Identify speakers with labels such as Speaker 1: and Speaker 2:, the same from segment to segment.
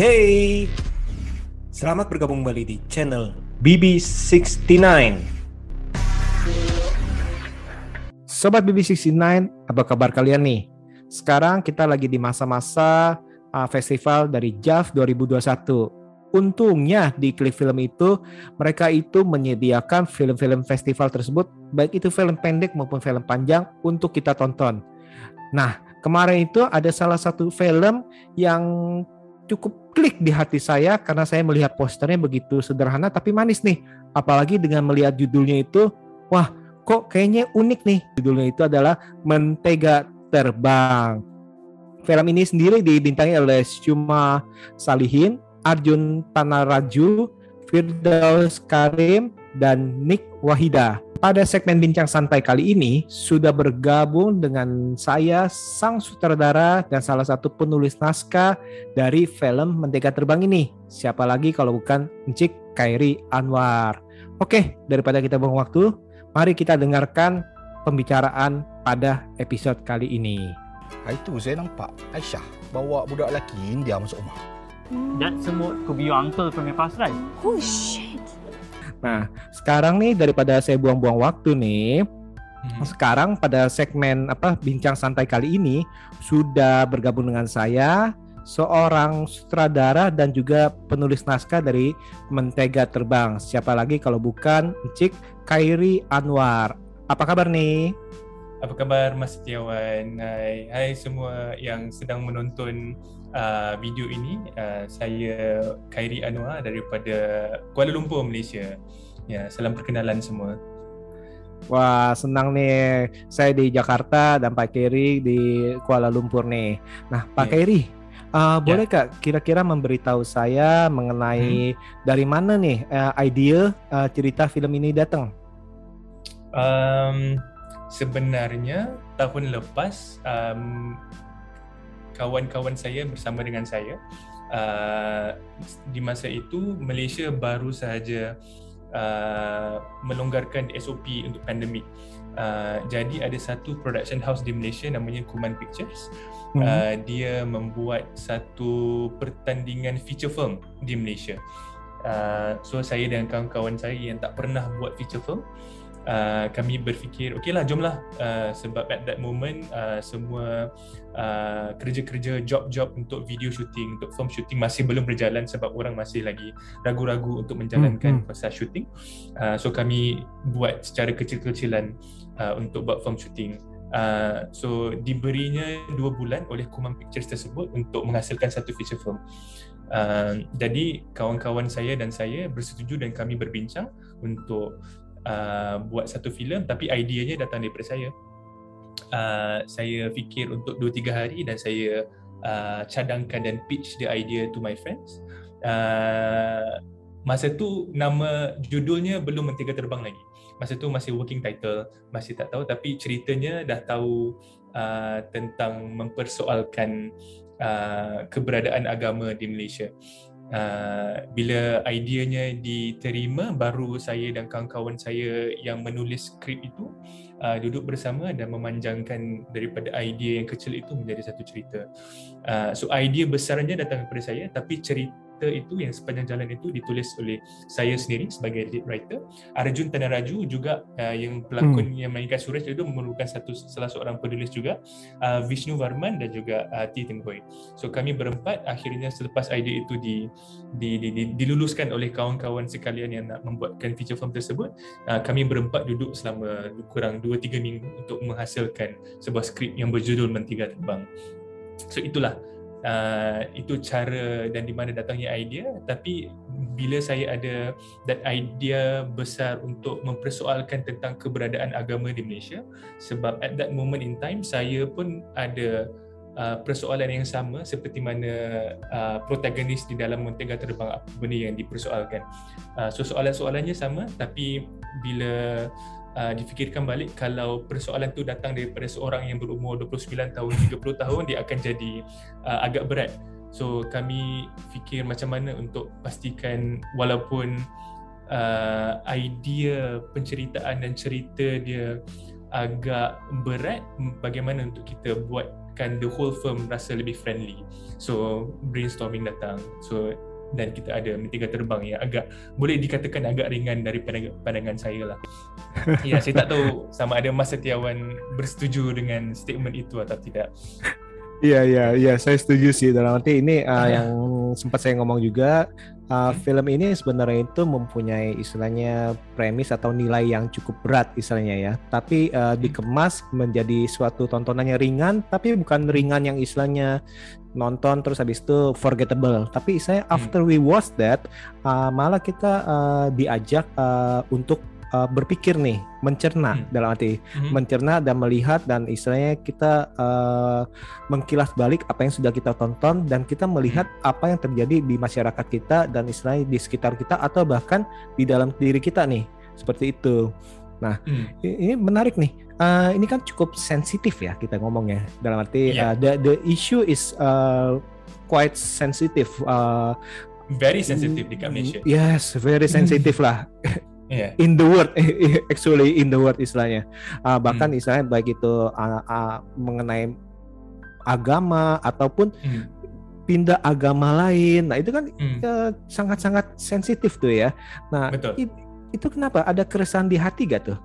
Speaker 1: Hey. Selamat bergabung kembali di channel BB69. Sobat BB69, apa kabar kalian nih? Sekarang kita lagi di masa-masa uh, festival dari JAV 2021. Untungnya di klik film itu mereka itu menyediakan film-film festival tersebut baik itu film pendek maupun film panjang untuk kita tonton. Nah, kemarin itu ada salah satu film yang cukup klik di hati saya karena saya melihat posternya begitu sederhana tapi manis nih. Apalagi dengan melihat judulnya itu, wah kok kayaknya unik nih. Judulnya itu adalah Mentega Terbang. Film ini sendiri dibintangi oleh Syuma Salihin, Arjun Tanaraju, Firdaus Karim, dan Nick Wahida. Pada segmen Bincang Santai kali ini, sudah bergabung dengan saya, sang sutradara dan salah satu penulis naskah dari film Mentega Terbang ini. Siapa lagi kalau bukan Encik Kairi Anwar. Oke, daripada kita buang waktu, mari kita dengarkan pembicaraan pada episode kali ini.
Speaker 2: Hari tu saya nampak Aisyah bawa budak lelaki India masuk rumah.
Speaker 3: That semut could be your uncle from your past life.
Speaker 4: Oh shit.
Speaker 1: Nah, sekarang nih daripada saya buang-buang waktu nih,
Speaker 5: Hmm.
Speaker 1: sekarang pada segmen apa bincang santai kali ini sudah bergabung dengan saya seorang sutradara dan juga penulis naskah dari Mentega Terbang. Siapa lagi kalau bukan Cik Kairi Anwar. Apa kabar nih?
Speaker 5: Apa kabar Mas Setiawan? Hai, hai semua yang sedang menonton uh, video ini. Uh, saya Khairi Anwar daripada Kuala Lumpur, Malaysia. Ya, salam perkenalan semua.
Speaker 1: Wah, senang nih. Saya di Jakarta dan Pak Keri di Kuala Lumpur nih. Nah, Pak
Speaker 5: Ya.
Speaker 1: Keri, uh, boleh Kak kira-kira memberitahu saya mengenai dari mana nih uh, ide uh, cerita film ini datang?
Speaker 5: Um, sebenarnya tahun lepas um, kawan-kawan saya bersama dengan saya uh, di masa itu Malaysia baru sahaja uh, melonggarkan SOP untuk pandemik. Uh, jadi ada satu production house di Malaysia namanya Kuman Pictures.
Speaker 1: Hmm.
Speaker 5: Uh, dia membuat satu pertandingan feature film di Malaysia. Uh, so saya dan kawan-kawan saya yang tak pernah buat feature film Uh, kami berfikir okeylah jomlah uh, sebab at that moment uh, semua uh, kerja-kerja job-job untuk video shooting untuk film shooting masih belum berjalan sebab orang masih lagi ragu-ragu untuk menjalankan
Speaker 1: Hmm, hmm.
Speaker 5: proses shooting uh, so kami buat secara kecil-kecilan uh, untuk buat film shooting Uh, so diberinya dua bulan oleh Kumam Pictures tersebut untuk menghasilkan satu feature film. Uh, jadi kawan-kawan saya dan saya bersetuju dan kami berbincang untuk uh, buat satu filem tapi ideanya datang daripada saya. Uh, saya fikir untuk 2-3 hari dan saya uh, cadangkan dan pitch the idea to my friends. Uh, masa tu nama judulnya belum Mentega Terbang lagi. Masa tu masih working title, masih tak tahu tapi ceritanya dah tahu uh, tentang mempersoalkan uh, keberadaan agama di Malaysia. Uh, bila ideanya diterima baru saya dan kawan-kawan saya yang menulis skrip itu uh, duduk bersama dan memanjangkan daripada idea yang kecil itu menjadi satu cerita. Uh, so idea besarnya datang daripada saya tapi cerita itu yang sepanjang jalan itu ditulis oleh saya sendiri sebagai lead writer. Arjun Tanaraju juga uh, yang pelakon yang mainkan Suresh itu memerlukan satu salah seorang penulis juga. Uh, Vishnu Varman dan juga uh, T. Tim Hui. So kami berempat akhirnya selepas idea itu di, di, di, di diluluskan oleh kawan-kawan sekalian yang nak membuatkan feature film tersebut, uh, kami berempat duduk selama kurang 2-3 minggu untuk menghasilkan sebuah skrip yang berjudul Mentega Terbang. So itulah uh, itu cara dan di mana datangnya idea tapi bila saya ada that idea besar untuk mempersoalkan tentang keberadaan agama di Malaysia sebab at that moment in time saya pun ada uh, persoalan yang sama seperti mana uh, protagonis di dalam Mentega Terbang apa benda yang dipersoalkan. Uh, so soalan-soalannya sama tapi bila uh, difikirkan balik kalau persoalan tu datang daripada seorang yang berumur 29 tahun 30 tahun dia akan jadi uh, agak berat so kami fikir macam mana untuk pastikan walaupun uh, idea penceritaan dan cerita dia agak berat bagaimana untuk kita buatkan the whole firm rasa lebih friendly. So brainstorming datang. So dan kita ada mentiga terbang yang agak boleh dikatakan agak ringan dari pandangan, saya lah. ya, saya tak tahu sama ada Mas Setiawan bersetuju dengan statement itu atau tidak.
Speaker 1: Iya iya iya saya setuju sih dalam arti ini uh, yang sempat saya ngomong juga uh, film ini sebenarnya itu mempunyai istilahnya premis atau nilai yang cukup berat istilahnya ya. Tapi uh, dikemas menjadi suatu tontonannya ringan tapi bukan ringan yang istilahnya nonton terus habis itu forgettable. Tapi saya after we watch that uh, malah kita uh, diajak uh, untuk uh, berpikir nih, mencerna hmm. dalam arti hmm. mencerna dan melihat dan istilahnya kita uh, mengkilas balik apa yang sudah kita tonton dan kita melihat hmm. apa yang terjadi di masyarakat kita dan istilahnya di sekitar kita atau bahkan di dalam diri kita nih seperti itu. Nah, hmm. ini menarik nih. Uh, ini kan cukup sensitif ya kita ngomongnya dalam arti yeah. uh, the the issue is uh, quite sensitive. Uh,
Speaker 5: very sensitive di Malaysia.
Speaker 1: Yes, very sensitive lah. yeah. in the world actually in the world istilahnya uh, bahkan hmm. istilahnya baik itu uh, uh, mengenai agama ataupun hmm. pindah agama lain nah itu kan hmm. uh, sangat-sangat sensitif tuh ya nah Betul. It, itu kenapa ada keresahan di hati gak tuh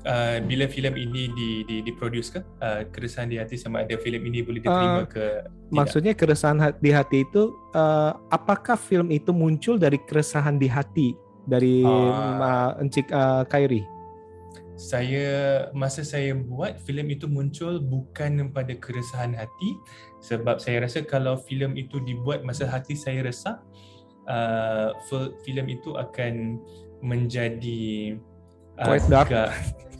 Speaker 5: Uh, bila filem ini di di diproduce ke uh, keresahan di hati sama ada filem ini boleh diterima uh, ke
Speaker 1: tidak? maksudnya keresahan di hati itu uh, apakah film itu muncul dari keresahan di hati dari uh, Encik uh, Khairi?
Speaker 5: Saya masa saya buat filem itu muncul bukan pada keresahan hati. Sebab saya rasa kalau filem itu dibuat masa hati saya resah uh, filem itu akan menjadi
Speaker 1: uh, quite dark.
Speaker 5: agak,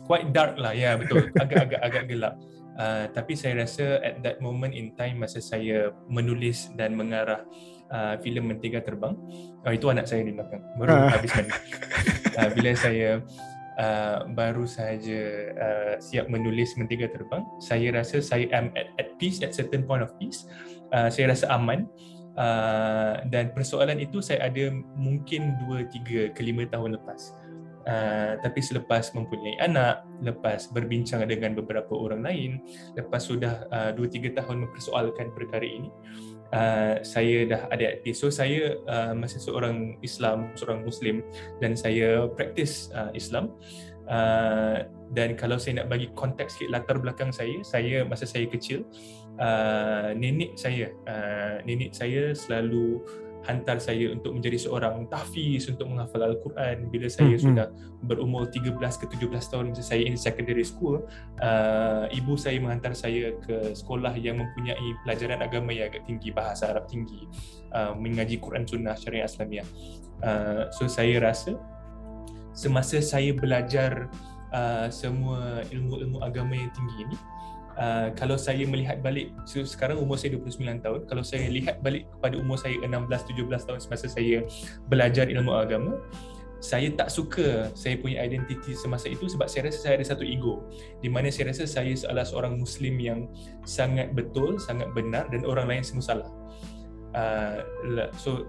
Speaker 5: quite dark lah. Ya betul. Agak-agak agak gelap. Uh, tapi saya rasa at that moment in time masa saya menulis dan mengarah uh, filem Mentega Terbang. Oh, itu anak saya di belakang. Baru uh. habis mandi. uh, bila saya uh, baru saja uh, siap menulis Mentega Terbang, saya rasa saya am at, at peace, at certain point of peace. Uh, saya rasa aman. Uh, dan persoalan itu saya ada mungkin 2, 3 ke 5 tahun lepas. Uh, tapi selepas mempunyai anak, lepas berbincang dengan beberapa orang lain, lepas sudah uh, 2-3 tahun mempersoalkan perkara ini, uh, saya dah ada aktif. So saya uh, masih seorang Islam, seorang Muslim dan saya praktis uh, Islam. Uh, dan kalau saya nak bagi konteks sikit latar belakang saya, saya masa saya kecil, uh, nenek saya, uh, nenek saya selalu hantar saya untuk menjadi seorang tahfiz untuk menghafal Al-Quran bila saya hmm, hmm. sudah berumur 13 ke 17 tahun masa saya in secondary school uh, ibu saya menghantar saya ke sekolah yang mempunyai pelajaran agama yang agak tinggi bahasa Arab tinggi uh, mengaji Quran Sunnah Syariah Islamiah uh, so saya rasa semasa saya belajar uh, semua ilmu-ilmu agama yang tinggi ini Uh, kalau saya melihat balik so sekarang umur saya 29 tahun kalau saya lihat balik kepada umur saya 16 17 tahun semasa saya belajar ilmu agama saya tak suka saya punya identiti semasa itu sebab saya rasa saya ada satu ego. Di mana saya rasa saya adalah seorang muslim yang sangat betul sangat benar dan orang lain semua salah uh, so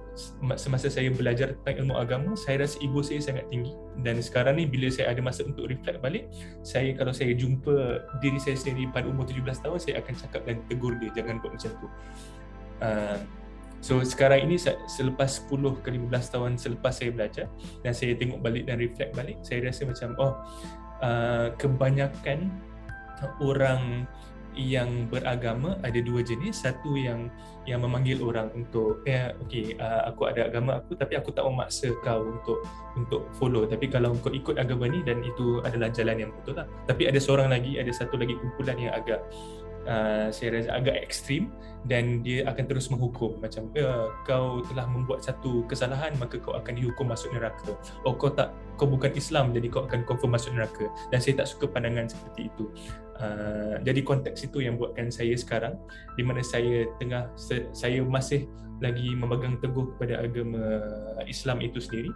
Speaker 5: semasa saya belajar tentang ilmu agama saya rasa ego saya sangat tinggi. Dan sekarang ni bila saya ada masa untuk reflect balik saya kalau saya jumpa diri saya sendiri pada umur 17 tahun saya akan cakap dan tegur dia jangan buat macam tu. Uh, so sekarang ini selepas 10 ke 15 tahun selepas saya belajar dan saya tengok balik dan reflect balik saya rasa macam oh uh, kebanyakan orang yang beragama ada dua jenis. Satu yang yang memanggil orang untuk ya okey uh, aku ada agama aku tapi aku tak memaksa kau untuk untuk follow. Tapi kalau kau ikut agama ni dan itu adalah jalan yang betul lah. Tapi ada seorang lagi ada satu lagi kumpulan yang agak uh, saya rasa agak ekstrim dan dia akan terus menghukum. Macam eh, kau telah membuat satu kesalahan maka kau akan dihukum masuk neraka. Oh kau tak kau bukan Islam jadi kau akan confirm masuk neraka. Dan saya tak suka pandangan seperti itu uh, jadi konteks itu yang buatkan saya sekarang di mana saya tengah saya masih lagi memegang teguh kepada agama Islam itu sendiri.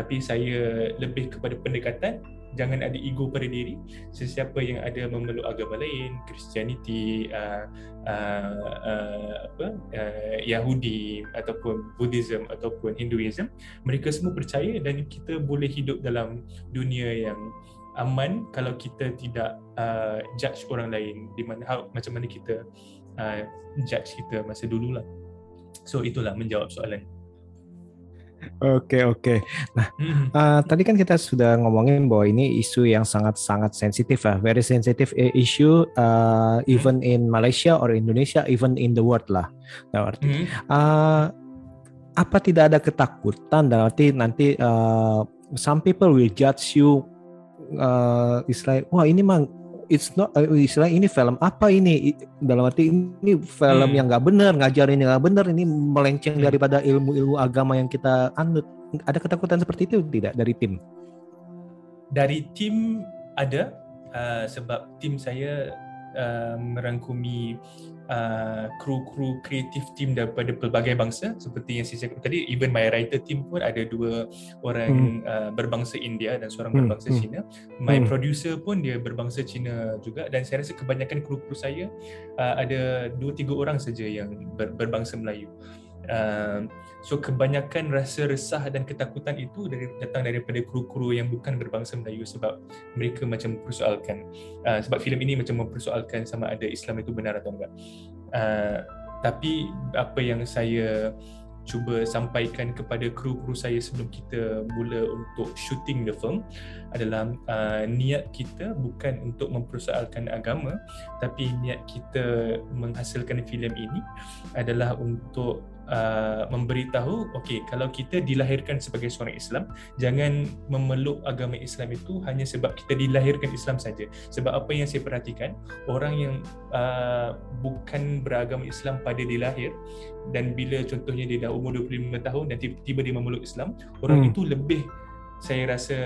Speaker 5: Tapi saya lebih kepada pendekatan jangan ada ego pada diri. Sesiapa yang ada memeluk agama lain Christianity uh, uh, uh, apa uh, Yahudi ataupun Buddhism ataupun Hinduism mereka semua percaya dan kita boleh hidup dalam dunia yang aman kalau kita tidak uh, judge orang lain di mana how, macam mana kita uh, judge kita masa dulu lah. So itulah menjawab soalan.
Speaker 1: Oke oke. Nah
Speaker 5: Hmm.
Speaker 1: uh, tadi kan kita sudah ngomongin bahwa ini isu yang sangat sangat sensitif lah, very sensitive i- issue uh, even in Malaysia or Indonesia, even in the world lah. Dalam arti
Speaker 5: Hmm.
Speaker 1: uh, apa tidak ada ketakutan dalam arti nanti uh, some people will judge you uh, istilah wah ini mah it's not uh, istilah ini film apa ini dalam arti ini film
Speaker 5: Hmm.
Speaker 1: yang nggak benar ngajarin yang nggak benar ini melenceng
Speaker 5: Hmm.
Speaker 1: daripada ilmu-ilmu agama yang kita anut ada ketakutan seperti itu tidak dari tim
Speaker 5: dari tim ada uh, sebab tim saya uh, merangkumi uh, kru-kru kreatif tim daripada pelbagai bangsa. Seperti yang saya cakap tadi even my writer team pun ada dua orang uh, berbangsa India dan seorang
Speaker 1: Hmm,
Speaker 5: berbangsa
Speaker 1: hmm.
Speaker 5: Cina my
Speaker 1: Hmm.
Speaker 5: producer pun dia berbangsa Cina juga. Dan saya rasa kebanyakan kru-kru saya uh, ada dua tiga orang saja yang ber, berbangsa Melayu Uh, so kebanyakan rasa resah dan ketakutan itu dari, datang daripada kru-kru yang bukan berbangsa Melayu sebab mereka macam mempersoalkan uh, sebab filem ini macam mempersoalkan sama ada Islam itu benar atau enggak. Uh, tapi apa yang saya cuba sampaikan kepada kru-kru saya sebelum kita mula untuk shooting the film adalah uh, niat kita bukan untuk mempersoalkan agama tapi niat kita menghasilkan filem ini adalah untuk uh, memberitahu okey kalau kita dilahirkan sebagai seorang Islam jangan memeluk agama Islam itu hanya sebab kita dilahirkan Islam saja. Sebab apa yang saya perhatikan orang yang uh, bukan beragama Islam pada dia lahir dan bila contohnya dia dah umur 25 tahun dan tiba-tiba dia memeluk Islam orang
Speaker 1: Hmm.
Speaker 5: itu lebih saya rasa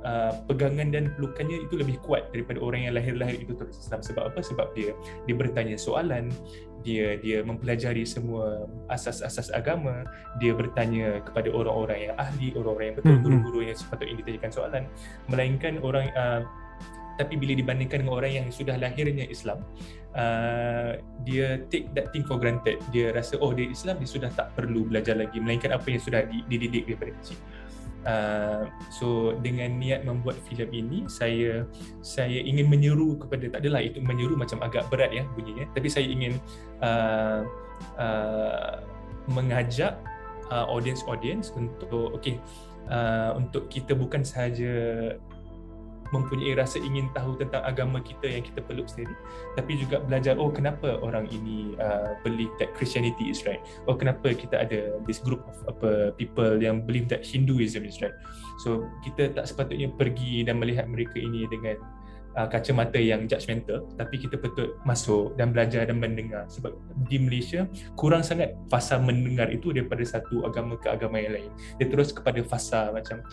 Speaker 5: uh, pegangan dan pelukannya itu lebih kuat daripada orang yang lahir-lahir itu terus Islam. Sebab apa? Sebab dia dia bertanya soalan dia dia mempelajari semua asas-asas agama. Dia bertanya kepada orang-orang yang ahli orang-orang yang betul
Speaker 1: Hmm, hmm.
Speaker 5: guru-guru yang sepatutnya ditanyakan soalan. Melainkan orang uh, tapi bila dibandingkan dengan orang yang sudah lahirnya Islam uh, dia take that thing for granted. Dia rasa oh dia Islam dia sudah tak perlu belajar lagi. Melainkan apa yang sudah di- dididik daripada kecil Uh, so dengan niat membuat filem ini saya saya ingin menyeru kepada tak adalah itu menyeru macam agak berat ya bunyinya. Tapi saya ingin uh, uh, mengajak uh, audience-audience untuk okey uh, untuk kita bukan sahaja mempunyai rasa ingin tahu tentang agama kita yang kita peluk sendiri. Tapi juga belajar oh kenapa orang ini uh, believe that Christianity is right? Oh kenapa kita ada this group of apa people yang believe that Hinduism is right? So kita tak sepatutnya pergi dan melihat mereka ini dengan uh, kacamata yang judgemental. Tapi kita betul masuk dan belajar dan mendengar. Sebab di Malaysia kurang sangat fasa mendengar itu daripada satu agama ke agama yang lain. Dia terus kepada fasa macam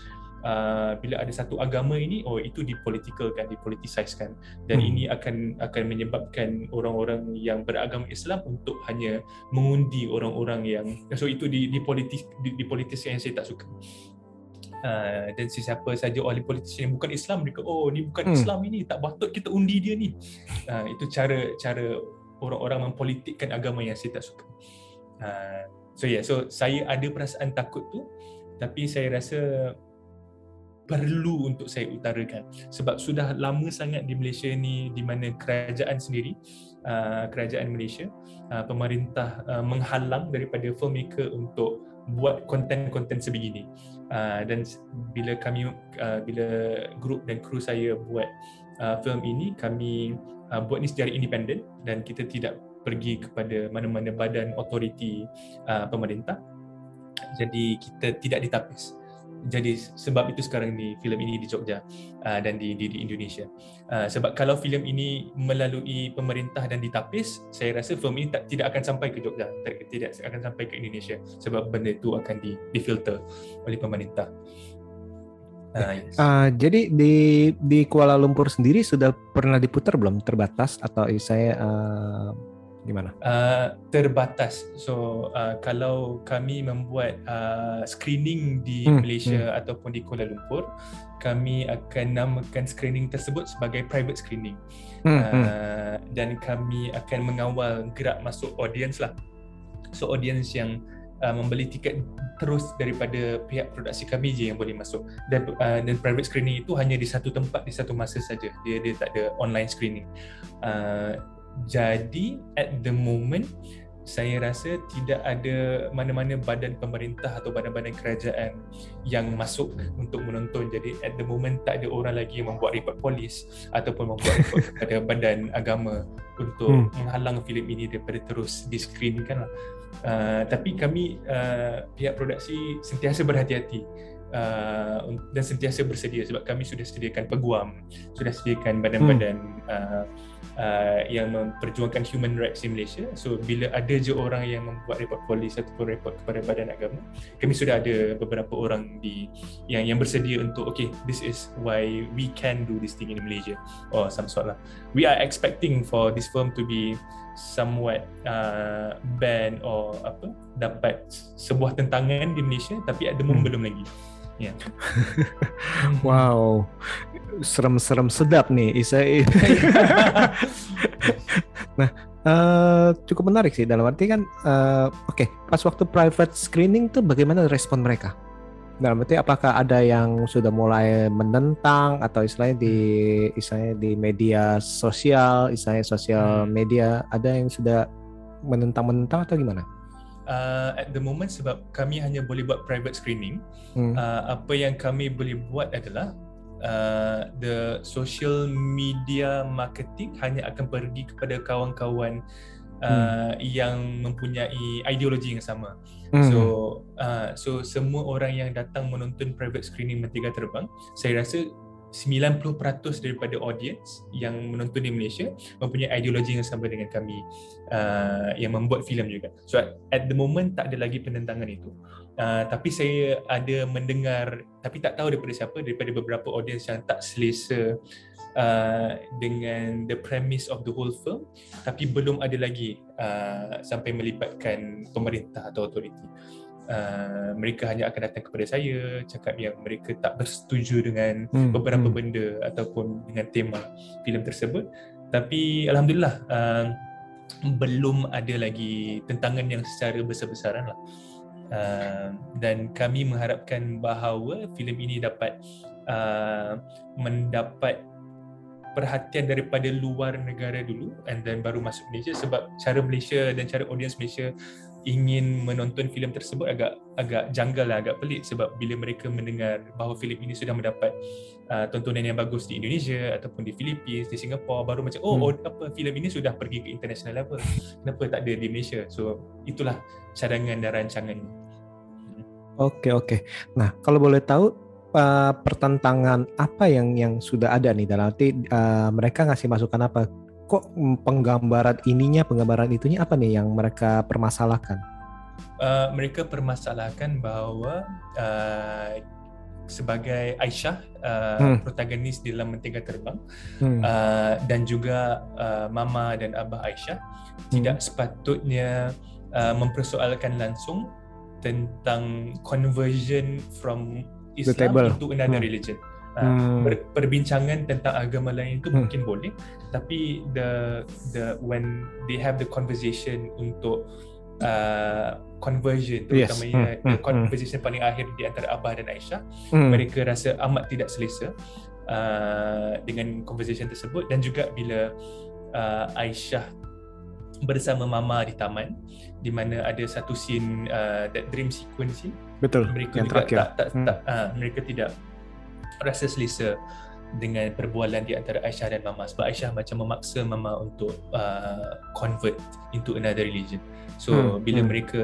Speaker 5: uh, bila ada satu agama ini oh itu dipolitikalkan dipolitisiskan dan
Speaker 1: Hmm.
Speaker 5: ini akan akan menyebabkan orang-orang yang beragama Islam untuk hanya mengundi orang-orang yang so itu di dipolitis di, dipolitiskan yang saya tak suka Uh, dan sesiapa saja ahli politis yang bukan Islam mereka oh ni bukan
Speaker 1: Hmm.
Speaker 5: Islam ini tak patut kita undi dia ni uh, itu cara cara orang-orang mempolitikkan agama yang saya tak suka uh, so yeah so saya ada perasaan takut tu tapi saya rasa perlu untuk saya utarakan. Sebab sudah lama sangat di Malaysia ni di mana kerajaan sendiri uh, kerajaan Malaysia uh, pemerintah uh, menghalang daripada filmmaker untuk buat konten-konten sebegini. Dan bila kami bila grup dan kru saya buat film ini kami buat ni secara independen dan kita tidak pergi kepada mana-mana badan otoriti pemerintah. Jadi kita tidak ditapis jadi sebab itu sekarang ni filem ini di Jogja uh, dan di, di di Indonesia. Uh, sebab kalau filem ini melalui pemerintah dan ditapis saya rasa filem ini tak, tidak akan sampai ke Jogja. Tak, tidak akan sampai ke Indonesia sebab benda itu akan di difilter oleh pemerintah. Uh, yes.
Speaker 1: Uh, jadi di di Kuala Lumpur sendiri sudah pernah diputar belum? Terbatas? Atau saya uh, gimana?
Speaker 5: Uh, terbatas. So uh, kalau kami membuat uh, screening di
Speaker 1: Hmm,
Speaker 5: Malaysia ataupun di Kuala Lumpur, kami akan namakan screening tersebut sebagai private screening.
Speaker 1: Hmm, hmm.
Speaker 5: Uh, dan kami akan mengawal gerak masuk audience lah. So audience yang uh, membeli tiket terus daripada pihak produksi kami je yang boleh masuk dan uh, dan private screening itu hanya di satu tempat di satu masa saja dia dia tak ada online screening uh, jadi at the moment saya rasa tidak ada mana-mana badan pemerintah atau badan-badan kerajaan yang masuk untuk menonton. Jadi at the moment tak ada orang lagi yang membuat report polis ataupun membuat report kepada badan agama untuk hmm. menghalang filem ini daripada terus discreenkan lah. Uh, tapi kami uh, pihak produksi sentiasa berhati-hati uh, dan sentiasa bersedia sebab kami sudah sediakan peguam, sudah sediakan badan-badan hmm. uh, uh, yang memperjuangkan human rights di Malaysia. So bila ada je orang yang membuat report polis ataupun report kepada badan agama, kami sudah ada beberapa orang di yang yang bersedia untuk okay, this is why we can do this thing in Malaysia or some sort lah. We are expecting for this film to be somewhat uh, ban or apa dapat sebuah tentangan di Malaysia tapi at the moment hmm. belum lagi. Yeah.
Speaker 1: wow, serem-serem sedap nih Isa. nah, uh, cukup menarik sih dalam arti kan, uh, oke, okay, pas waktu private screening tuh bagaimana respon mereka? Dalam arti apakah ada yang sudah mulai menentang atau istilahnya di istilahnya di media sosial, istilahnya sosial hmm. media, ada yang sudah menentang-menentang atau gimana?
Speaker 5: Uh, at the moment sebab kami hanya boleh buat private screening hmm. uh, apa yang kami boleh buat adalah uh, the social media marketing hanya akan pergi kepada kawan-kawan uh, hmm. yang mempunyai ideologi yang sama hmm. so uh, so semua orang yang datang menonton private screening Mentiga Terbang saya rasa 90% daripada audience yang menonton di Malaysia mempunyai ideologi yang sama dengan kami uh, yang membuat filem juga. So at the moment tak ada lagi penentangan itu. Uh, tapi saya ada mendengar tapi tak tahu daripada siapa daripada beberapa audience yang tak selesa uh, dengan the premise of the whole film tapi belum ada lagi uh, sampai melibatkan pemerintah atau autoriti. Uh, mereka hanya akan datang kepada saya cakap yang mereka tak bersetuju dengan hmm. beberapa hmm. benda ataupun dengan tema filem tersebut tapi alhamdulillah uh, belum ada lagi tentangan yang secara besar-besaran lah uh, dan kami mengharapkan bahawa filem ini dapat uh, mendapat perhatian daripada luar negara dulu and then baru masuk Malaysia sebab cara Malaysia dan cara audience Malaysia ingin menonton filem tersebut agak agak janggal lah, agak pelik. Sebab bila mereka mendengar bahawa filem ini sudah mendapat uh, tontonan yang bagus di Indonesia ataupun di Philippines, di Singapura baru macam oh, hmm. oh apa filem ini sudah pergi ke international level kenapa tak ada di Malaysia? So itulah cadangan dan rancangan ini.
Speaker 1: Oke oke. Nah kalau boleh tahu uh, pertentangan apa yang yang sudah ada nih dalam arti uh, mereka ngasih masukan apa kok penggambaran ininya, penggambaran itunya apa nih yang mereka permasalahkan?
Speaker 5: Uh, mereka permasalahkan bahawa uh, sebagai Aisyah uh, hmm. protagonis dalam Mentega Terbang hmm. uh, dan juga uh, mama dan abah Aisyah hmm. tidak sepatutnya uh, mempersoalkan langsung tentang conversion from Islam into another hmm. religion. Ah, hmm. ber, perbincangan tentang agama lain itu hmm. mungkin boleh tapi the the when they have the conversation untuk uh, conversion terutamanya yes. hmm. the hmm. conversation hmm. paling akhir di antara Abah dan Aisyah hmm. mereka rasa amat tidak selesa uh, dengan conversation tersebut dan juga bila uh, Aisyah bersama mama di taman di mana ada satu scene uh, that dream sequence
Speaker 1: betul
Speaker 5: mereka yang terakhir. tak tak, hmm. tak uh, mereka tidak rasa selesa dengan perbualan di antara Aisyah dan Mama sebab Aisyah macam memaksa Mama untuk uh, convert into another religion. So hmm, bila hmm. mereka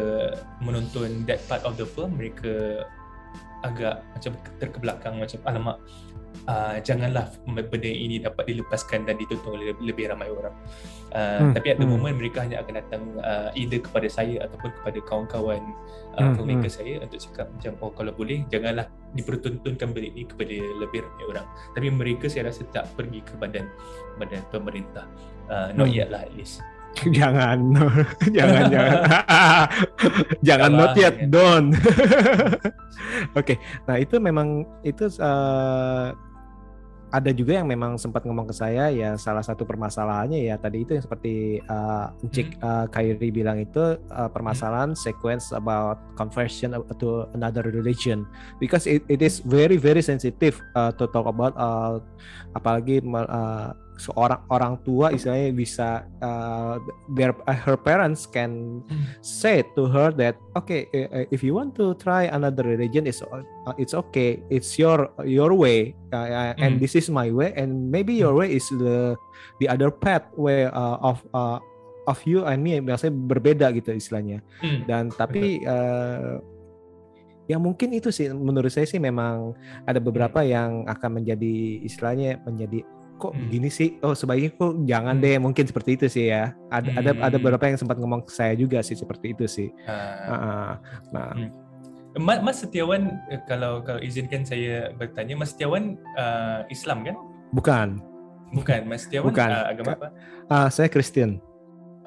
Speaker 5: menonton that part of the film mereka agak macam terkebelakang macam alamak uh, janganlah benda ini dapat dilepaskan dan ditonton oleh lebih ramai orang. Uh, hmm, tapi at the hmm. moment mereka hanya akan datang uh, either kepada saya ataupun kepada kawan-kawan uh, hmm, filmmaker hmm. saya untuk cakap macam oh kalau boleh janganlah dipertontonkan benda ini kepada lebih ramai orang. Tapi mereka saya rasa tak pergi ke badan badan pemerintah. Uh, not hmm. yet lah at least.
Speaker 1: jangan jangan jangan jangan not yet don't oke okay. nah itu memang itu uh, ada juga yang memang sempat ngomong ke saya ya salah satu permasalahannya ya tadi itu yang seperti uh, Encik uh, Kairi bilang itu uh, permasalahan sequence about conversion to another religion. Because it, it is very very sensitive uh, to talk about uh, apalagi uh, seorang orang tua istilahnya bisa uh, their uh, her parents can say to her that okay if you want to try another religion it's uh, it's okay. It's your your way uh, and mm. this is my way and maybe your way is the the other path way uh, of uh, of you and me. Biasanya berbeda gitu istilahnya. Mm. dan tapi uh, ya mungkin itu sih. Menurut saya sih memang ada beberapa yang akan menjadi istilahnya menjadi kok hmm. begini sih? Oh sebaiknya kok jangan hmm. deh mungkin seperti itu sih ya. Ada hmm. ada ada beberapa yang sempat ngomong ke saya juga sih seperti itu sih. Uh, uh,
Speaker 5: nah. Hmm. Mas, Mas Setiawan eh, kalau kalau izinkan saya bertanya Mas Setiawan uh, Islam kan?
Speaker 1: Bukan.
Speaker 5: Bukan. Mas Setiawan bukan. Uh, agama apa?
Speaker 1: Uh, saya Kristen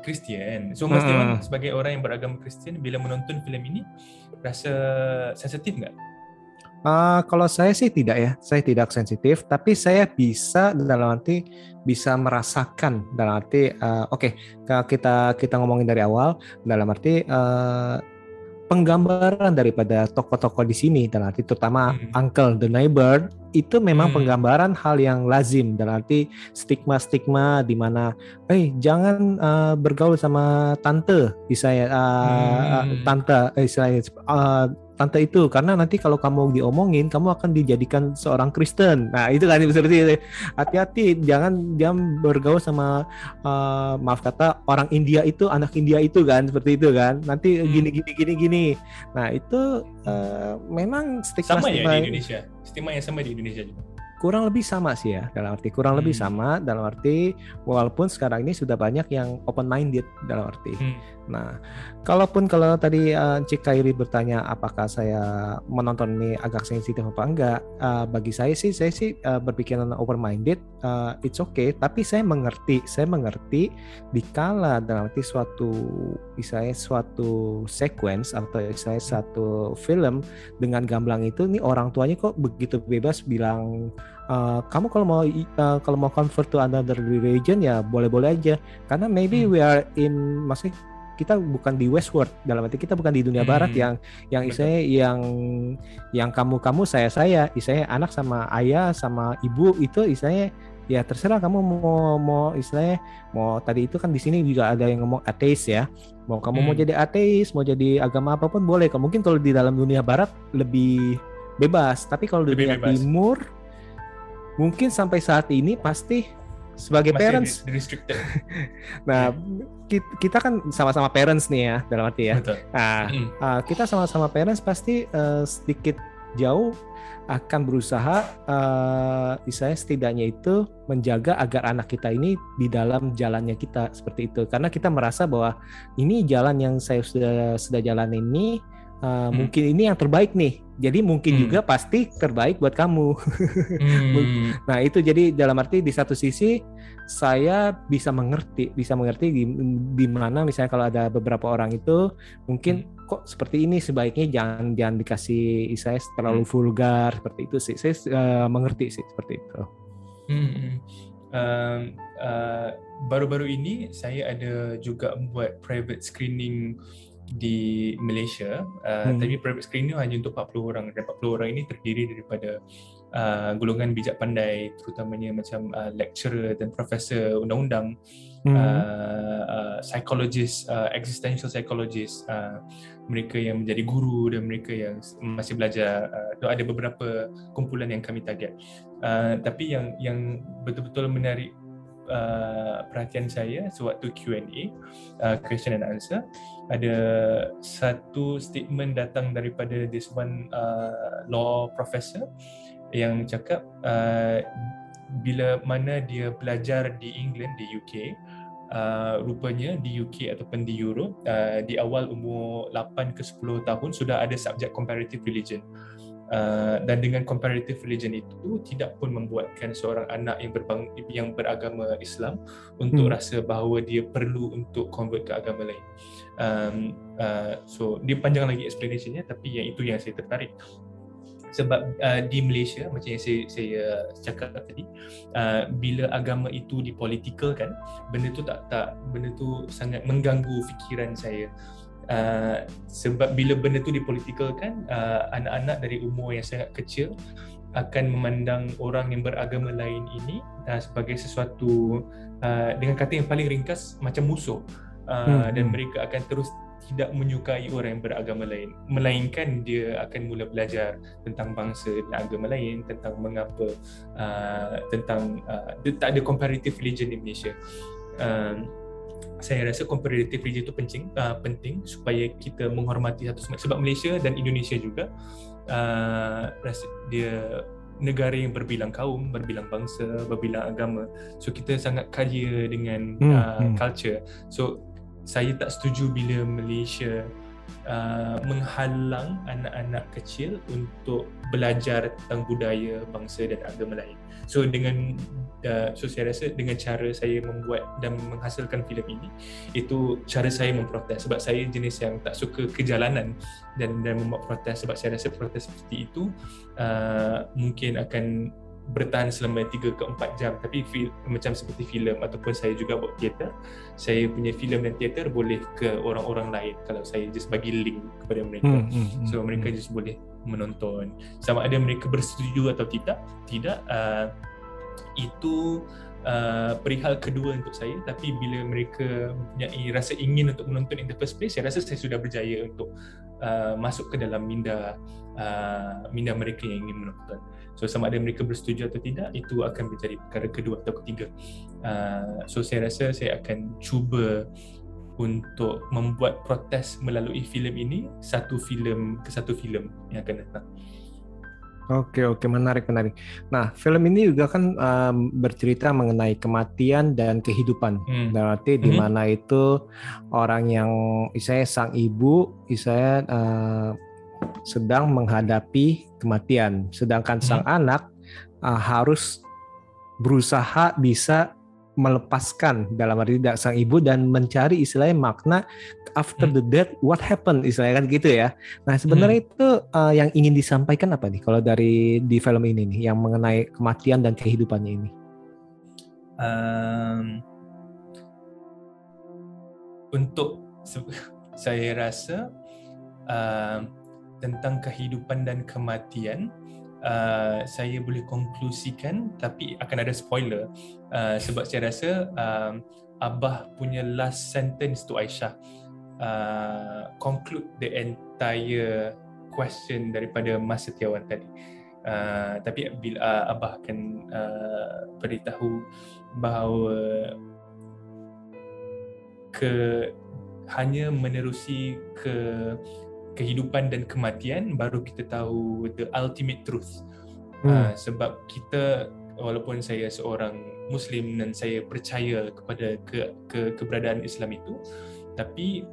Speaker 5: Kristen so Mas Setiawan sebagai orang yang beragama Kristen bila menonton filem ini rasa sensitif nggak
Speaker 1: Uh, kalau saya sih tidak ya, saya tidak sensitif, tapi saya bisa dalam arti bisa merasakan dalam arti, uh, oke, okay, kita kita ngomongin dari awal, dalam arti uh, penggambaran daripada tokoh-tokoh di sini, dalam arti terutama hmm. Uncle the Neighbor itu memang hmm. penggambaran hal yang lazim dalam arti stigma-stigma di mana, eh jangan uh, bergaul sama tante, misalnya uh, hmm. tante, istilahnya uh, tante itu karena nanti kalau kamu diomongin kamu akan dijadikan seorang Kristen. Nah, itu kan seperti itu. Hati-hati jangan jangan bergaul sama uh, maaf kata orang India itu anak India itu kan seperti itu kan. Nanti hmm. gini gini gini gini. Nah, itu uh, memang
Speaker 5: stigma sama ya di Indonesia. Stigma yang sama di Indonesia juga
Speaker 1: kurang lebih sama sih ya dalam arti kurang hmm. lebih sama dalam arti walaupun sekarang ini sudah banyak yang open minded dalam arti. Hmm. Nah, kalaupun kalau tadi uh, Cik Kairi bertanya apakah saya menonton ini agak sensitif apa enggak, uh, bagi saya sih saya sih uh, berpikiran open minded, uh, it's okay. Tapi saya mengerti, saya mengerti dikala dalam arti suatu misalnya suatu sequence atau misalnya satu film dengan gamblang itu, nih orang tuanya kok begitu bebas bilang uh, kamu kalau mau uh, kalau mau convert to another religion ya boleh-boleh aja karena maybe hmm. we are in maksudnya kita bukan di Westworld dalam arti kita bukan di dunia hmm. barat yang yang istilahnya yang yang kamu kamu saya saya istilahnya anak sama ayah sama ibu itu istilahnya ya terserah kamu mau mau istilahnya mau tadi itu kan di sini juga ada yang ngomong ateis ya mau kamu hmm. mau jadi ateis mau jadi agama apa pun boleh mungkin kalau di dalam dunia barat lebih bebas tapi kalau di dunia bebas. timur mungkin sampai saat ini pasti sebagai Masih parents
Speaker 5: restricted.
Speaker 1: nah, kita kan sama-sama parents nih ya dalam arti ya. Betul. Nah, mm. kita sama-sama parents pasti uh, sedikit jauh akan berusaha uh, setidaknya itu menjaga agar anak kita ini di dalam jalannya kita seperti itu karena kita merasa bahwa ini jalan yang saya sudah sudah jalan ini uh, hmm. mungkin ini yang terbaik nih jadi mungkin hmm. juga pasti terbaik buat kamu hmm. nah itu jadi dalam arti di satu sisi saya bisa mengerti bisa mengerti di, di mana misalnya kalau ada beberapa orang itu mungkin hmm. kok seperti ini sebaiknya jangan jangan dikasih saya terlalu hmm. vulgar seperti itu sih saya uh, mengerti sih seperti itu
Speaker 5: hmm. um, uh, baru-baru ini saya ada juga membuat private screening di Malaysia uh, hmm. tapi private screening hanya untuk 40 orang dan 40 orang ini terdiri daripada uh, golongan bijak pandai terutamanya macam uh, lecturer dan profesor undang-undang hmm. uh, uh, psychologist uh, existential psychologist uh, mereka yang menjadi guru dan mereka yang masih belajar uh, ada beberapa kumpulan yang kami target uh, tapi yang yang betul-betul menarik uh, perhatian saya sewaktu Q&A uh, question and answer ada satu statement datang daripada this one uh, law professor yang cakap uh, bila mana dia belajar di England di UK uh, rupanya di UK ataupun di Europe uh, di awal umur 8 ke 10 tahun sudah ada subjek comparative religion Uh, dan dengan comparative religion itu tidak pun membuatkan seorang anak yang berbang yang beragama Islam untuk hmm. rasa bahawa dia perlu untuk convert ke agama lain. Um, uh, so dia panjang lagi explanationnya tapi yang itu yang saya tertarik. sebab uh, di Malaysia macam yang saya saya cakap tadi uh, bila agama itu dipolitikalkan benda tu tak tak benda tu sangat mengganggu fikiran saya uh, sebab bila benda tu dipolitikalkan uh, anak-anak dari umur yang sangat kecil akan memandang orang yang beragama lain ini uh, sebagai sesuatu uh, dengan kata yang paling ringkas macam musuh uh, hmm. dan hmm. mereka akan terus tidak menyukai orang yang beragama lain melainkan dia akan mula belajar tentang bangsa dan agama lain tentang mengapa uh, tentang uh, tak ada comparative religion di Malaysia uh, saya rasa comparative religion itu penting uh, penting supaya kita menghormati satu sama sebab Malaysia dan Indonesia juga uh, dia negara yang berbilang kaum, berbilang bangsa, berbilang agama. So kita sangat kaya dengan hmm, uh, hmm. culture. So saya tak setuju bila Malaysia uh, menghalang anak-anak kecil untuk belajar tentang budaya bangsa dan agama lain. So dengan uh, so saya rasa dengan cara saya membuat dan menghasilkan filem ini itu cara saya memprotes sebab saya jenis yang tak suka kejalanan dan dan membuat protes sebab saya rasa protes seperti itu uh, mungkin akan bertahan selama 3 ke 4 jam. Tapi fil, macam seperti filem ataupun saya juga buat teater saya punya filem dan teater boleh ke orang-orang lain. Kalau saya just bagi link kepada mereka. Hmm, hmm, hmm, so mereka hmm. just boleh menonton. Sama ada mereka bersetuju atau tidak tidak uh, itu uh, perihal kedua untuk saya tapi bila mereka mempunyai rasa ingin untuk menonton in the first place saya rasa saya sudah berjaya untuk uh, masuk ke dalam minda uh, minda mereka yang ingin menonton So sama ada mereka bersetuju atau tidak itu akan menjadi perkara kedua atau ketiga. Uh, so saya rasa saya akan cuba untuk membuat protes melalui filem ini satu filem ke satu filem yang akan datang.
Speaker 1: Oke oke menarik menarik. Nah film ini juga kan um, bercerita mengenai kematian dan kehidupan. Hmm. Berarti hmm. di mana itu orang yang saya sang ibu, saya uh, sedang menghadapi kematian, sedangkan sang hmm. anak uh, harus berusaha bisa melepaskan dalam arti tidak sang ibu dan mencari istilahnya makna after hmm. the death what happened istilahnya kan gitu ya. Nah sebenarnya hmm. itu uh, yang ingin disampaikan apa nih kalau dari di film ini nih yang mengenai kematian dan kehidupannya ini? Um,
Speaker 5: untuk saya rasa um, tentang kehidupan dan kematian uh, saya boleh konklusikan tapi akan ada spoiler uh, sebab saya rasa um, abah punya last sentence to Aisyah uh, conclude the entire question daripada Mas Setiawan tadi uh, tapi bila uh, abah akan uh, beritahu bahawa ke hanya menerusi ke kehidupan dan kematian baru kita tahu the ultimate truth. Hmm. Uh, sebab kita walaupun saya seorang muslim dan saya percaya kepada ke, ke keberadaan Islam itu tapi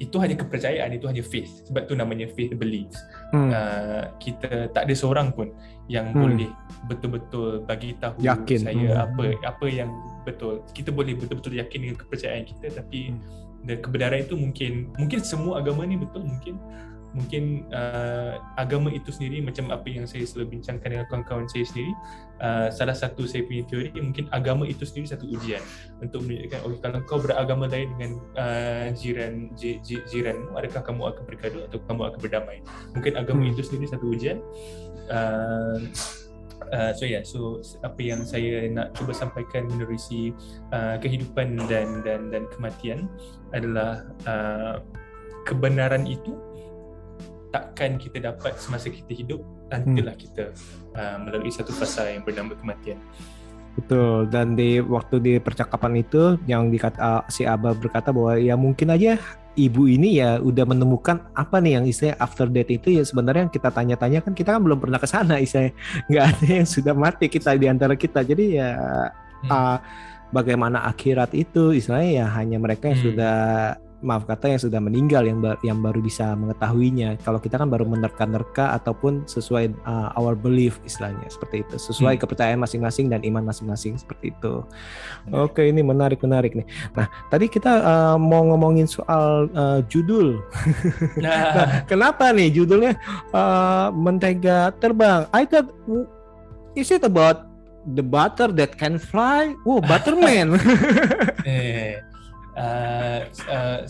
Speaker 5: itu hanya kepercayaan itu hanya faith sebab tu namanya faith beliefs hmm. uh, kita tak ada seorang pun yang hmm. boleh betul-betul bagi tahu yakin. saya hmm. apa apa yang betul kita boleh betul-betul yakin dengan kepercayaan kita tapi hmm dan kebenaran itu mungkin mungkin semua agama ni betul mungkin mungkin uh, agama itu sendiri macam apa yang saya selalu bincangkan dengan kawan-kawan saya sendiri uh, salah satu saya punya teori mungkin agama itu sendiri satu ujian untuk menunjukkan okay, kalau kau beragama lain dengan uh, jiran j, j, jiran adakah kamu akan bergaduh atau kamu akan berdamai mungkin agama hmm. itu sendiri satu ujian uh, Uh, so yeah, so apa yang saya nak cuba sampaikan menerusi uh, kehidupan dan dan dan kematian adalah uh, kebenaran itu takkan kita dapat semasa kita hidup tanpalah hmm. kita uh, melalui satu fasa yang bernama kematian.
Speaker 1: Betul dan di waktu di percakapan itu yang dikata si Abah berkata bahwa ya mungkin aja ibu ini ya udah menemukan apa nih yang istilah after death itu ya sebenarnya yang kita tanya-tanya kan kita kan belum pernah ke sana istilah nggak ada yang sudah mati kita di antara kita jadi ya hmm. uh, bagaimana akhirat itu istilahnya ya hanya mereka yang hmm. sudah maaf kata yang sudah meninggal yang bar- yang baru bisa mengetahuinya. Kalau kita kan baru menerka-nerka ataupun sesuai uh, our belief istilahnya seperti itu, sesuai
Speaker 5: Hmm.
Speaker 1: kepercayaan masing-masing dan iman masing-masing seperti itu. Oke, ini menarik menarik nih. Nah, tadi kita uh, mau ngomongin soal uh, judul.
Speaker 5: Nah,
Speaker 1: Kenapa nih judulnya uh, Mentega Terbang? I thought is it about the butter that can fly? Oh, Butterman.
Speaker 5: eh, uh, uh,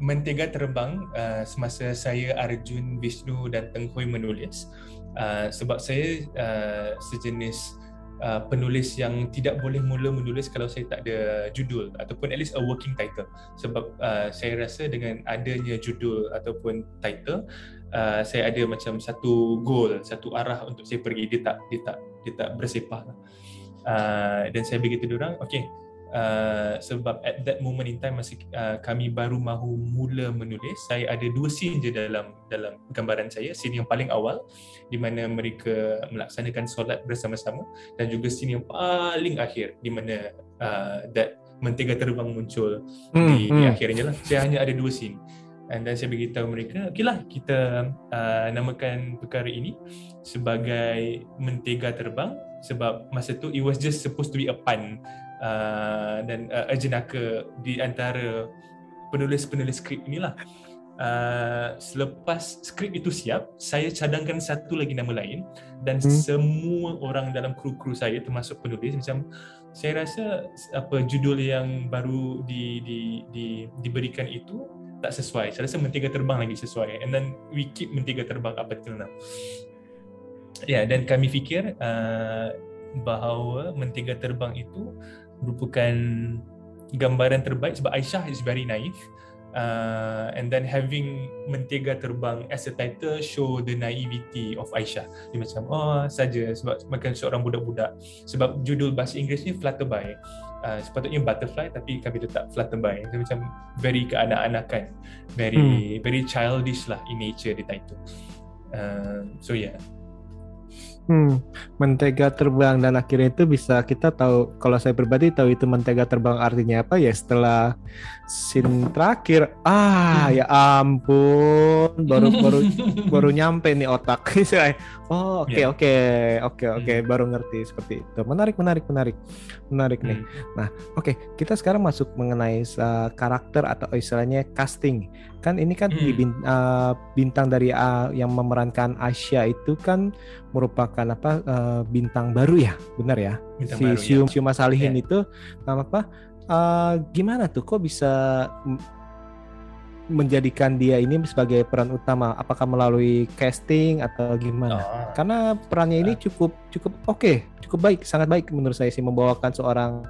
Speaker 5: mentega terbang uh, semasa saya Arjun Vishnu dan Teng Hui menulis. Uh, sebab saya uh, sejenis uh, penulis yang tidak boleh mula menulis kalau saya tak ada judul ataupun at least a working title. Sebab uh, saya rasa dengan adanya judul ataupun title uh, saya ada macam satu goal satu arah untuk saya pergi. Dia tak dia tak dia tak bersepah lah. uh, dan saya dia orang okay Uh, sebab at that moment in time masa uh, kami baru mahu mula menulis. Saya ada dua scene je dalam dalam gambaran saya. Scene yang paling awal di mana mereka melaksanakan solat bersama-sama dan juga scene yang paling akhir di mana uh, that mentega terbang muncul
Speaker 1: Hmm,
Speaker 5: di, di akhirnya lah. Saya hanya ada dua scene. And dan saya beritahu mereka okay lah kita uh, namakan perkara ini sebagai mentega terbang sebab masa tu it was just supposed to be a pun uh, dan uh, a jenaka di antara penulis-penulis skrip inilah uh, selepas skrip itu siap saya cadangkan satu lagi nama lain dan
Speaker 1: Hmm.
Speaker 5: hmm. semua orang dalam kru-kru saya termasuk penulis macam saya rasa apa judul yang baru di, di, di, diberikan itu tak sesuai. Saya rasa mentega terbang lagi sesuai. And then we keep mentega terbang up until now. Ya, yeah, dan kami fikir uh, bahawa mentega terbang itu merupakan gambaran terbaik sebab Aisyah is very naive. Uh, and then having mentega terbang as a title show the naivety of Aisyah. Dia macam oh saja sebab makan seorang budak-budak. Sebab judul bahasa Inggerisnya Flutterby. Uh, sepatutnya butterfly tapi kami letak flutterby. Dia macam very keanak-anakan, very hmm. very childish lah in nature the title. Uh, so yeah.
Speaker 1: Hmm, mentega terbang dan akhirnya itu bisa kita tahu kalau saya pribadi tahu itu mentega terbang artinya apa? Ya setelah scene terakhir ah ya ampun baru baru baru nyampe nih otak oh oke
Speaker 5: Yeah.
Speaker 1: oke oke oke baru ngerti seperti itu menarik menarik menarik menarik nih
Speaker 5: Hmm.
Speaker 1: Nah, oke, kita sekarang masuk mengenai uh, karakter atau istilahnya casting. Kan ini kan di
Speaker 5: Hmm.
Speaker 1: bin- uh, bintang dari uh, yang memerankan Asia itu kan merupakan apa uh, bintang baru ya, benar ya?
Speaker 5: Bintang
Speaker 1: si
Speaker 5: baru,
Speaker 1: Sium
Speaker 5: ya.
Speaker 1: Siuma Salihin
Speaker 5: Ya.
Speaker 1: itu um, apa? Uh, gimana tuh? Kok bisa menjadikan dia ini sebagai peran utama? Apakah melalui casting atau gimana?
Speaker 5: Oh.
Speaker 1: karena perannya ini cukup cukup oke cukup baik sangat baik menurut saya sih membawakan seorang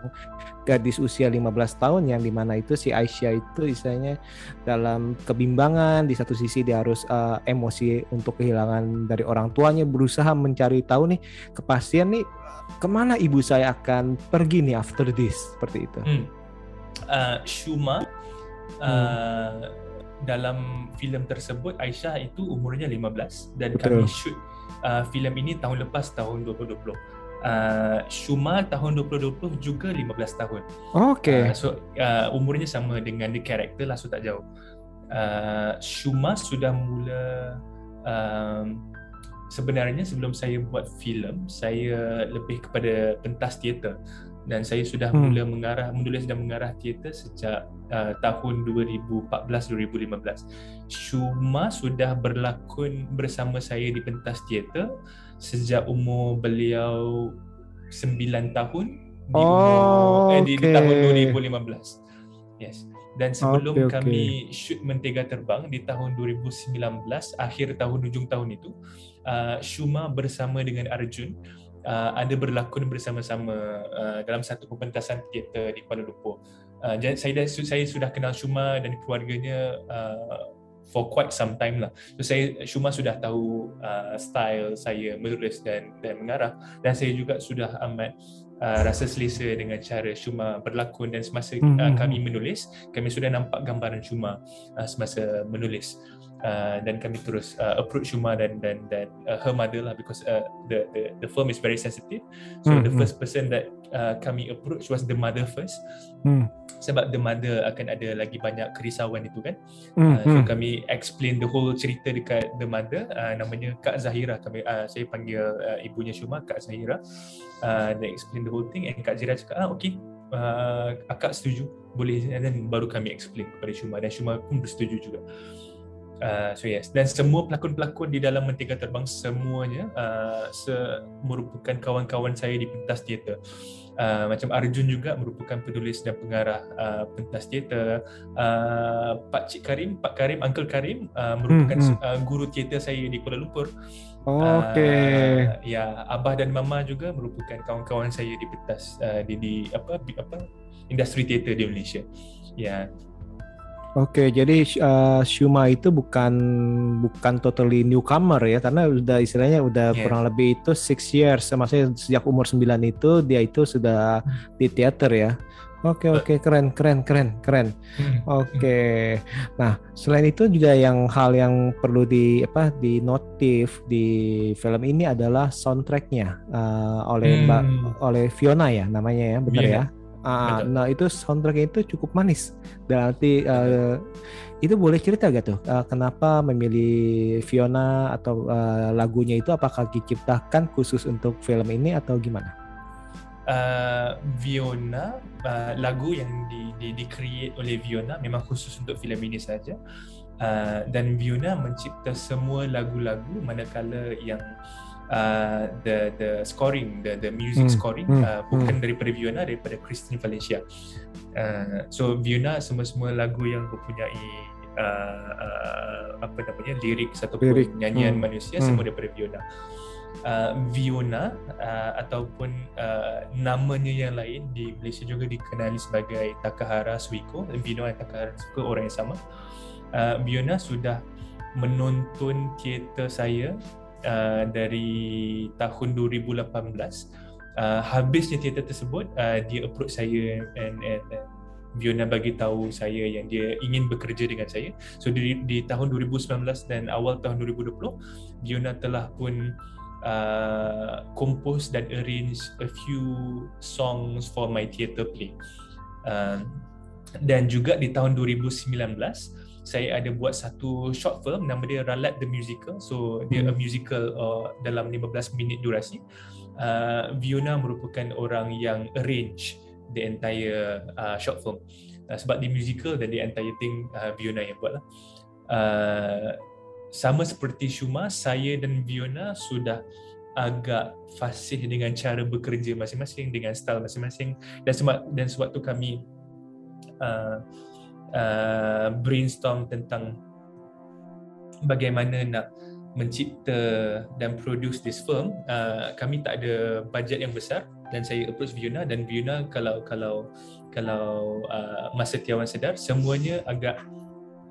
Speaker 1: gadis usia 15 tahun yang di mana itu si Aisyah itu istilahnya dalam kebimbangan di satu sisi dia harus uh, emosi untuk kehilangan dari orang tuanya berusaha mencari tahu nih kepastian nih ke mana ibu saya akan pergi nih after this seperti itu
Speaker 5: Hmm. Uh, Shuma uh, dalam filem tersebut Aisyah itu umurnya 15 dan
Speaker 1: Betul.
Speaker 5: kami shoot uh, filem ini tahun lepas tahun 2020. Uh, Shuma tahun 2020 juga 15 tahun.
Speaker 1: oke
Speaker 5: Uh, so uh, umurnya sama dengan the character lah so tak jauh. Uh, Shuma sudah mula um, sebenarnya sebelum saya buat filem saya lebih kepada pentas teater dan saya sudah
Speaker 1: Hmm.
Speaker 5: mula mengarah menulis dan mengarah teater sejak uh, tahun 2014-2015. Shuma sudah berlakon bersama saya di pentas teater sejak umur beliau 9 tahun di
Speaker 1: Oh,
Speaker 5: umur eh, di, di tahun 2015. Yes. Dan sebelum
Speaker 1: Okey, okey.
Speaker 5: kami shoot Mentega Terbang di tahun 2019, akhir tahun ujung tahun itu, uh, Shuma bersama dengan Arjun uh, ada berlakon bersama-sama uh, dalam satu pementasan teater di Kuala Lumpur. Uh, saya dah, saya sudah kenal Shuma dan keluarganya uh, for quite some time lah. So saya Shuma sudah tahu uh, style saya menulis dan dan mengarah dan saya juga sudah amat uh, rasa selesa dengan cara Shuma berlakon dan semasa uh,
Speaker 1: hmm,
Speaker 5: kami menulis, kami sudah nampak gambaran Shuma uh, semasa menulis. Uh, dan kami terus uh, approach Shuma dan dan dan uh, her mother lah because uh, the the the firm is very sensitive. So
Speaker 1: Hmm,
Speaker 5: the
Speaker 1: hmm.
Speaker 5: first person that uh, kami approach was the mother first.
Speaker 1: Hmm.
Speaker 5: sebab the mother akan ada lagi banyak kerisauan itu kan.
Speaker 1: Hmm,
Speaker 5: uh, so
Speaker 1: hmm.
Speaker 5: kami explain the whole cerita dekat the mother. Uh, namanya Kak Zahira kami uh, saya panggil uh, ibunya Shuma Kak Zahira. Uh, they explain the whole thing and Kak Zahira cakap ah okay. Uh, akak setuju? Boleh? Then baru kami explain kepada Shuma dan Shuma pun bersetuju juga Uh, so yes dan semua pelakon-pelakon di dalam Mentega Terbang semuanya uh, se merupakan kawan-kawan saya di pentas teater. Uh, macam Arjun juga merupakan penulis dan pengarah uh, pentas teater. Uh, Pak Cik Karim, Pak Karim, Uncle Karim uh, merupakan
Speaker 1: Hmm,
Speaker 5: uh, guru teater saya di Kuala Lumpur.
Speaker 1: Okey.
Speaker 5: Uh, ya, Abah dan Mama juga merupakan kawan-kawan saya di pentas uh, di, di apa apa industri teater di Malaysia. Ya.
Speaker 1: Oke, jadi uh, Shuma itu bukan bukan totally newcomer ya, karena udah istilahnya udah
Speaker 5: Yeah.
Speaker 1: kurang lebih itu six years, maksudnya sejak umur 9 itu dia itu sudah di teater ya. Oke oke keren keren keren keren. Oke. Nah selain itu juga yang hal yang perlu di apa di notif di film ini adalah soundtracknya uh, oleh Mbak
Speaker 5: Hmm.
Speaker 1: oleh Fiona ya namanya ya benar
Speaker 5: Fiona.
Speaker 1: ya. Ah,
Speaker 5: Betul.
Speaker 1: nah itu soundtracknya itu cukup manis. Dan nanti eh, itu boleh cerita gak tuh eh, kenapa memilih Fiona atau eh, lagunya itu apakah diciptakan khusus untuk film ini atau gimana?
Speaker 5: uh, Viona uh, lagu yang di, di di create oleh Viona memang khusus untuk filem ini saja uh, dan Viona mencipta semua lagu-lagu manakala yang uh, the the scoring the the music
Speaker 1: Hmm,
Speaker 5: scoring
Speaker 1: hmm,
Speaker 5: uh, bukan daripada Viona daripada Christine Valencia uh, so Viona semua-semua lagu yang mempunyai uh, uh, apa namanya lirik ataupun
Speaker 1: Lirik,
Speaker 5: nyanyian
Speaker 1: hmm,
Speaker 5: manusia
Speaker 1: hmm.
Speaker 5: semua daripada Viona uh, Viona uh, ataupun uh, namanya yang lain di Malaysia juga dikenali sebagai Takahara Suiko. Vino dan Takahara Suiko orang yang sama. Uh, Viona sudah menonton teater saya uh, dari tahun 2018. Uh, habisnya teater tersebut, uh, dia approach saya and, and, and Viona bagi tahu saya yang dia ingin bekerja dengan saya. So di, di tahun 2019 dan awal tahun 2020, Viona telah pun uh, compose dan arrange a few songs for my theatre play. Uh, dan juga di tahun 2019 saya ada buat satu short film nama dia Ralat the Musical. So dia a musical uh, dalam 15 minit durasi. Uh, Viona merupakan orang yang arrange the entire uh, short film. Uh, sebab di musical dan the entire thing uh, Viona yang buat lah. Uh, sama seperti Shuma, saya dan Viona sudah agak fasih dengan cara bekerja masing-masing dengan style masing-masing dan sebab dan sebab tu kami uh, uh, brainstorm tentang bagaimana nak mencipta dan produce this film uh, kami tak ada bajet yang besar dan saya approach Viona dan Viona kalau kalau kalau uh, masa Tiawan sedar semuanya agak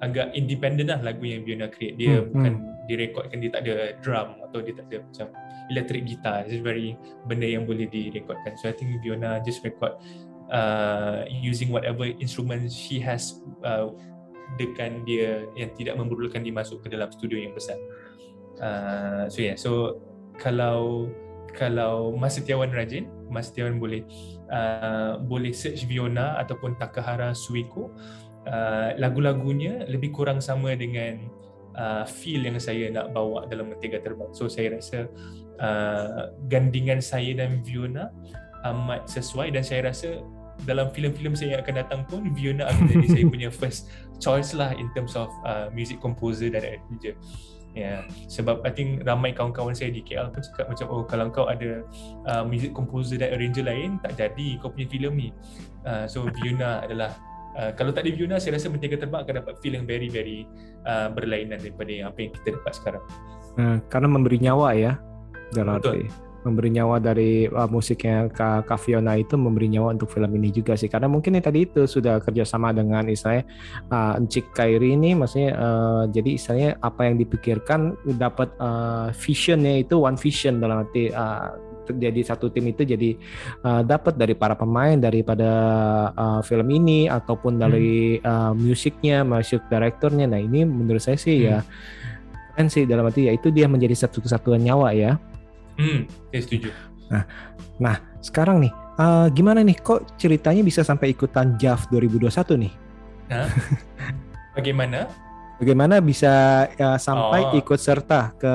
Speaker 5: agak independent lah lagu yang Viona create. Dia
Speaker 1: Hmm,
Speaker 5: bukan direkodkan dia tak ada drum atau dia tak ada macam electric guitar. It's very benda yang boleh direkodkan so I think Viona just record uh, using whatever instrument she has uh, dengan dia yang tidak memerlukan dia masuk ke dalam studio yang besar. Uh, so yeah. So kalau kalau Mas Setiawan rajin Mas Setiawan boleh uh, boleh search Viona ataupun Takahara Suiko uh, lagu-lagunya lebih kurang sama dengan uh, feel yang saya nak bawa dalam Mentega Terbang. So saya rasa uh, gandingan saya dan Viona amat sesuai dan saya rasa dalam filem-filem saya yang akan datang pun Viona akan jadi saya punya first choice lah in terms of uh, music composer dan arranger. Ya, yeah. sebab I think ramai kawan-kawan saya di KL pun cakap macam oh kalau kau ada uh, music composer dan arranger lain tak jadi kau punya filem ni. Uh, so Viona adalah uh, kalau tak ada Viona saya rasa Mentega Terbang akan dapat feel yang very very uh, berlainan daripada yang apa yang kita dapat sekarang.
Speaker 1: Hmm, karena memberi nyawa ya dalam
Speaker 5: Betul.
Speaker 1: arti memberi nyawa dari uh, musiknya Kak, Kak Fiona itu memberi nyawa untuk film ini juga sih karena mungkin yang tadi itu sudah kerjasama dengan istilahnya uh, Encik Kairi ini maksudnya uh, jadi istilahnya apa yang dipikirkan dapat uh, visionnya itu one vision dalam arti uh, jadi satu tim itu jadi uh, dapat dari para pemain daripada uh, film ini ataupun dari uh, musiknya, musik direkturnya. Nah ini menurut saya sih ya keren sih dalam arti ya itu dia menjadi satu kesatuan nyawa ya.
Speaker 5: Hmm, saya setuju.
Speaker 1: Nah sekarang nih uh, gimana nih kok ceritanya bisa sampai ikutan JAV 2021 nih?
Speaker 5: Hah? Bagaimana?
Speaker 1: Bagaimana bisa uh, sampai
Speaker 5: Oh.
Speaker 1: ikut serta ke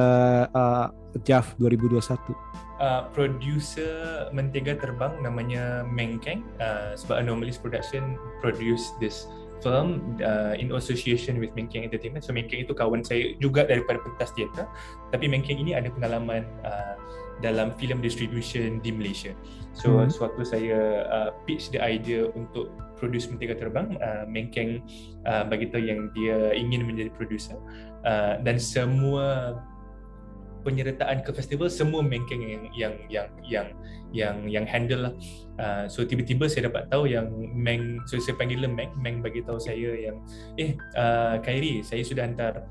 Speaker 1: uh, JAV 2021?
Speaker 5: Uh, producer Mentega Terbang namanya Meng Kang uh, sebab Anomalies Production produce this film uh, in association with Meng Kang Entertainment. So Meng Kang itu kawan saya juga daripada pentas teater. Tapi Meng Kang ini ada pengalaman uh, dalam film distribution di Malaysia. So
Speaker 1: Hmm.
Speaker 5: sewaktu saya uh, pitch the idea untuk produce Mentega Terbang, uh, Meng Kang uh, bagi tahu yang dia ingin menjadi producer uh, dan semua penyertaan ke festival semua Meng Kang yang yang yang yang yang yang handle lah. Uh, so tiba-tiba saya dapat tahu yang Meng so saya panggil dia Meng Meng bagi tahu saya yang eh uh, Khairi saya sudah hantar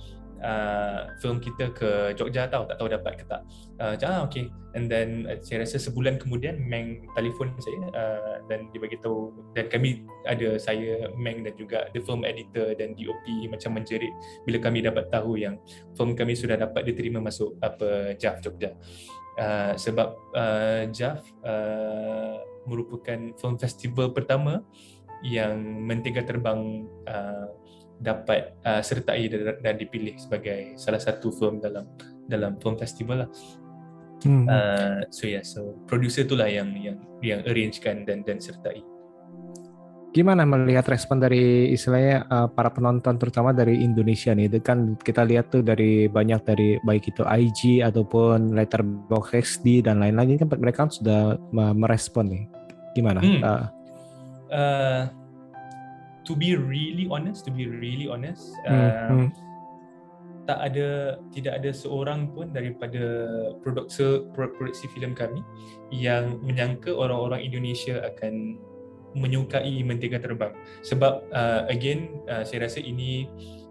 Speaker 5: uh, film kita ke Jogja tahu tak tahu dapat ke tak. Uh, ah okay. And then uh, saya rasa sebulan kemudian Meng telefon saya uh, dan dia bagi tahu dan kami ada saya Meng dan juga the film editor dan DOP macam menjerit bila kami dapat tahu yang film kami sudah dapat diterima masuk apa JAF Jogja. Uh, sebab uh, JAF uh, merupakan film festival pertama yang Mentega Terbang uh, dapat uh, sertai dan, dan dipilih sebagai salah satu film dalam dalam film festival lah.
Speaker 1: Hmm.
Speaker 5: Uh, so yeah, so producer itulah yang yang yang arrangekan dan dan sertai.
Speaker 1: Gimana melihat respon dari istilahnya uh, para penonton terutama dari Indonesia nih? Itu kan kita lihat tuh dari banyak dari baik itu IG ataupun Letterboxd XD dan lain-lain kan mereka kan sudah merespon nih. Gimana?
Speaker 5: Hmm.
Speaker 1: Uh,
Speaker 5: Uh, to be really honest, to be really honest,
Speaker 1: hmm,
Speaker 5: uh,
Speaker 1: hmm.
Speaker 5: tak ada tidak ada seorang pun daripada produksi produksi filem kami yang menyangka orang-orang Indonesia akan menyukai Mentega Terbang sebab uh, again uh, saya rasa ini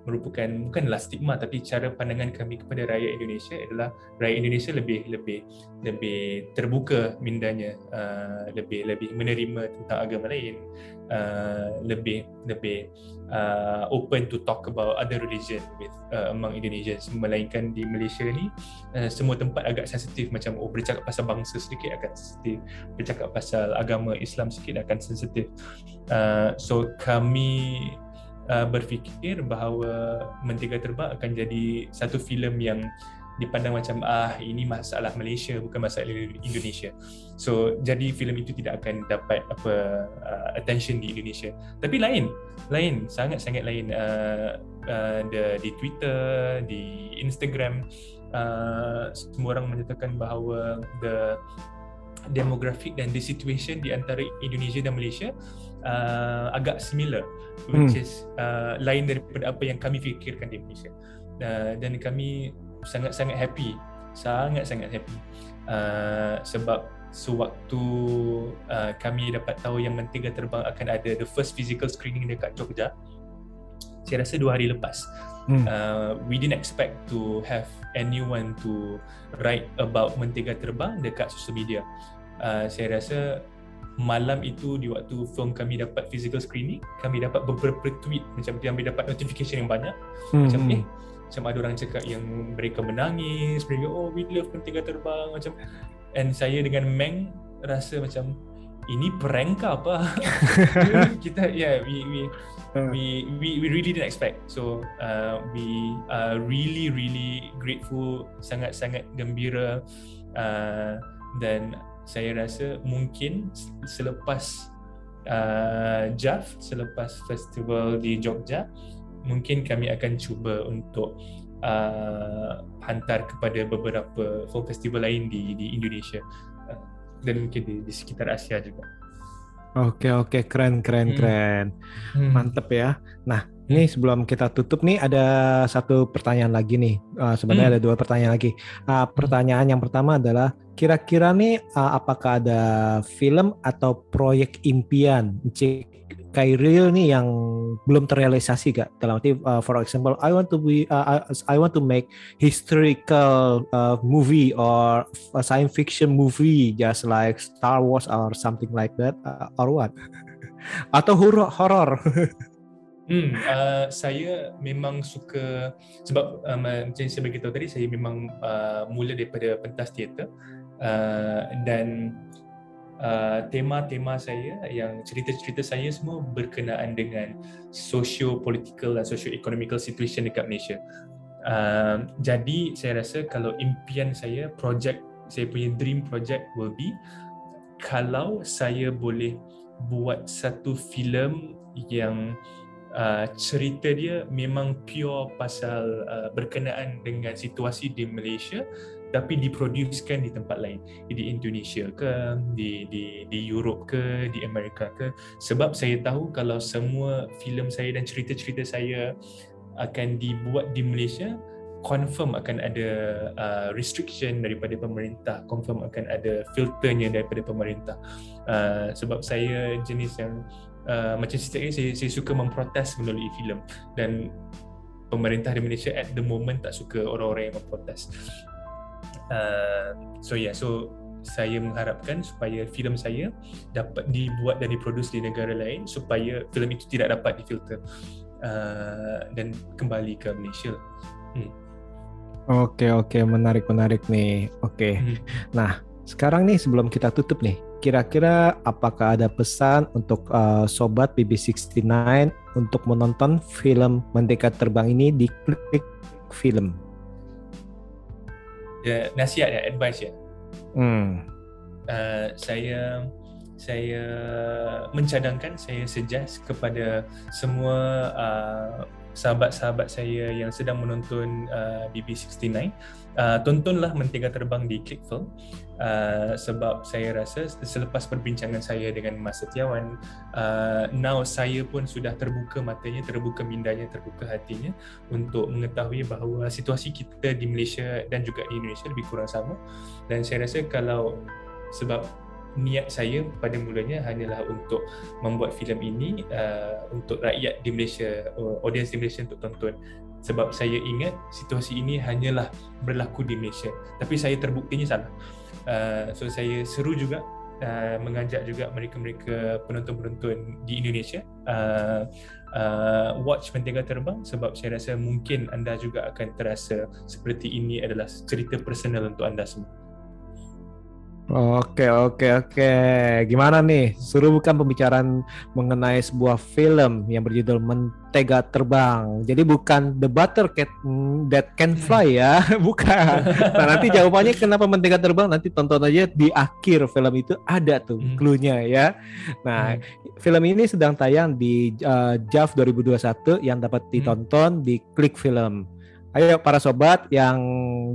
Speaker 5: merupakan bukanlah stigma tapi cara pandangan kami kepada rakyat Indonesia adalah rakyat Indonesia lebih lebih lebih terbuka mindanya uh, lebih lebih menerima tentang agama lain uh, lebih lebih uh, open to talk about other religion with uh, among Indonesians. Melainkan di Malaysia ni uh, semua tempat agak sensitif macam oh bercakap pasal bangsa sedikit akan sensitif bercakap pasal agama Islam sedikit akan sensitif. Uh, so kami uh, berfikir bahawa Mentega Terbang akan jadi satu filem yang dipandang macam ah ini masalah Malaysia bukan masalah Indonesia. So jadi filem itu tidak akan dapat apa uh, attention di Indonesia. Tapi lain, lain sangat-sangat lain uh, uh, the, di Twitter, di Instagram uh, semua orang menyatakan bahawa the demographic dan the situation di antara Indonesia dan Malaysia uh, agak similar which
Speaker 1: Hmm.
Speaker 5: is uh, lain daripada apa yang kami fikirkan di Malaysia. Uh, dan kami sangat-sangat happy, sangat-sangat happy uh, sebab sewaktu uh, kami dapat tahu yang Mentega Terbang akan ada the first physical screening dekat Jogja, saya rasa dua hari lepas.
Speaker 1: Hmm.
Speaker 5: Uh, we didn't expect to have anyone to write about Mentega Terbang dekat social media. Uh, saya rasa malam itu di waktu film kami dapat physical screening, kami dapat beberapa tweet macam kami dapat notification yang banyak
Speaker 1: Hmm,
Speaker 5: macam eh macam ada orang cakap yang mereka menangis, mereka oh we love Mentega Terbang macam and saya dengan Meng rasa macam ini prank ke apa? kita yeah we we
Speaker 1: Hmm.
Speaker 5: we we, we really didn't expect. So uh, we are really really grateful, sangat sangat gembira uh, dan saya rasa mungkin selepas uh, JAF, selepas festival di Jogja, mungkin kami akan cuba untuk uh, hantar kepada beberapa film festival lain di di Indonesia uh, dan mungkin di, di sekitar Asia juga.
Speaker 1: Oke oke keren keren
Speaker 5: Hmm.
Speaker 1: keren. Mantep ya. Nah, Ini sebelum kita tutup nih ada satu pertanyaan lagi nih. Uh, sebenarnya
Speaker 5: Hmm.
Speaker 1: ada dua pertanyaan lagi. Uh, pertanyaan yang pertama adalah kira-kira nih uh, apakah ada film atau proyek impian Cik Kairil nih yang belum terrealisasi gak? Dalam arti, uh, for example, I want to be, uh, I, I want to make historical uh, movie or a science fiction movie, just like Star Wars or something like that, uh, or what? atau horor? horor?
Speaker 5: Hmm, uh, saya memang suka sebab um, macam saya beritahu tadi saya memang uh, mula daripada pentas teater uh, dan uh, tema-tema saya yang cerita-cerita saya semua berkenaan dengan socio-political dan socio-economical situation dekat Malaysia. Uh, jadi saya rasa kalau impian saya, projek saya punya dream project will be kalau saya boleh buat satu filem yang uh, cerita dia memang pure pasal uh, berkenaan dengan situasi di Malaysia tapi diproducekan di tempat lain. Di Indonesia ke di di di Europe ke di Amerika ke. Sebab saya tahu kalau semua filem saya dan cerita-cerita saya akan dibuat di Malaysia confirm akan ada uh, restriction daripada pemerintah confirm akan ada filternya daripada pemerintah. Uh, sebab saya jenis yang uh, macam cerita ni saya, saya suka memprotes melalui filem dan pemerintah di Malaysia at the moment tak suka orang-orang yang memprotes uh, so yeah so saya mengharapkan supaya filem saya dapat dibuat dan diproduce di negara lain supaya filem itu tidak dapat difilter uh, dan kembali ke Malaysia. Hmm.
Speaker 1: Oke oke menarik menarik nih. Oke.
Speaker 5: Hmm.
Speaker 1: Nah sekarang nih sebelum kita tutup nih, kira-kira apakah ada pesan untuk uh, sobat BB69 untuk menonton film Merdeka Terbang ini di Klik Film?
Speaker 5: Ya, nasihat ya, advice ya.
Speaker 1: Hmm.
Speaker 5: Uh, saya saya mencadangkan saya suggest kepada semua uh, sahabat-sahabat saya yang sedang menonton uh, BB69 uh, tontonlah Mentega Terbang di Click Film uh, sebab saya rasa selepas perbincangan saya dengan Mas Setiawan uh, now saya pun sudah terbuka matanya terbuka mindanya terbuka hatinya untuk mengetahui bahawa situasi kita di Malaysia dan juga di Indonesia lebih kurang sama dan saya rasa kalau sebab niat saya pada mulanya hanyalah untuk membuat filem ini uh, untuk rakyat di Malaysia, uh, audiens di Malaysia untuk tonton. Sebab saya ingat situasi ini hanyalah berlaku di Malaysia. Tapi saya terbuktinya salah. Uh, so saya seru juga uh, mengajak juga mereka-mereka penonton-penonton di Indonesia uh, uh, watch Mentega Terbang sebab saya rasa mungkin anda juga akan terasa seperti ini adalah cerita personal untuk anda semua.
Speaker 1: Oke oke oke. Gimana nih? Suruh bukan pembicaraan mengenai sebuah film yang berjudul Mentega Terbang. Jadi bukan The Butter Cat That Can Fly ya, bukan. Nah nanti jawabannya kenapa Mentega Terbang nanti tonton aja di akhir film itu ada tuh
Speaker 5: Hmm.
Speaker 1: clue-nya ya. Nah film ini sedang tayang di uh, JAV 2021 yang dapat ditonton di Klik Film. Ayo para sobat yang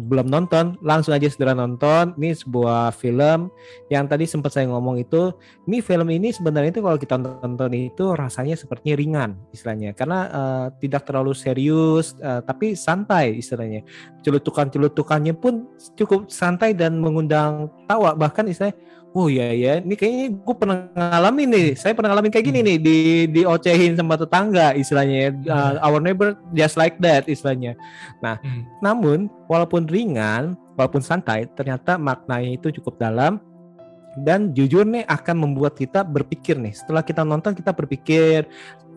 Speaker 1: belum nonton langsung aja segera nonton. Ini sebuah film yang tadi sempat saya ngomong itu. Ini film ini sebenarnya itu kalau kita nonton itu rasanya sepertinya ringan istilahnya karena uh, tidak terlalu serius uh, tapi santai istilahnya. Celutukan-celutukannya pun cukup santai dan mengundang tawa bahkan istilahnya Oh iya ya, ini kayaknya gue pernah ngalamin nih. Saya pernah ngalamin kayak gini nih di diocehin sama tetangga istilahnya. ya. Uh, our neighbor just like that istilahnya.
Speaker 5: Hmm.
Speaker 1: Namun walaupun ringan, walaupun santai, ternyata maknanya itu cukup dalam dan jujur nih akan membuat kita berpikir nih. Setelah kita nonton kita berpikir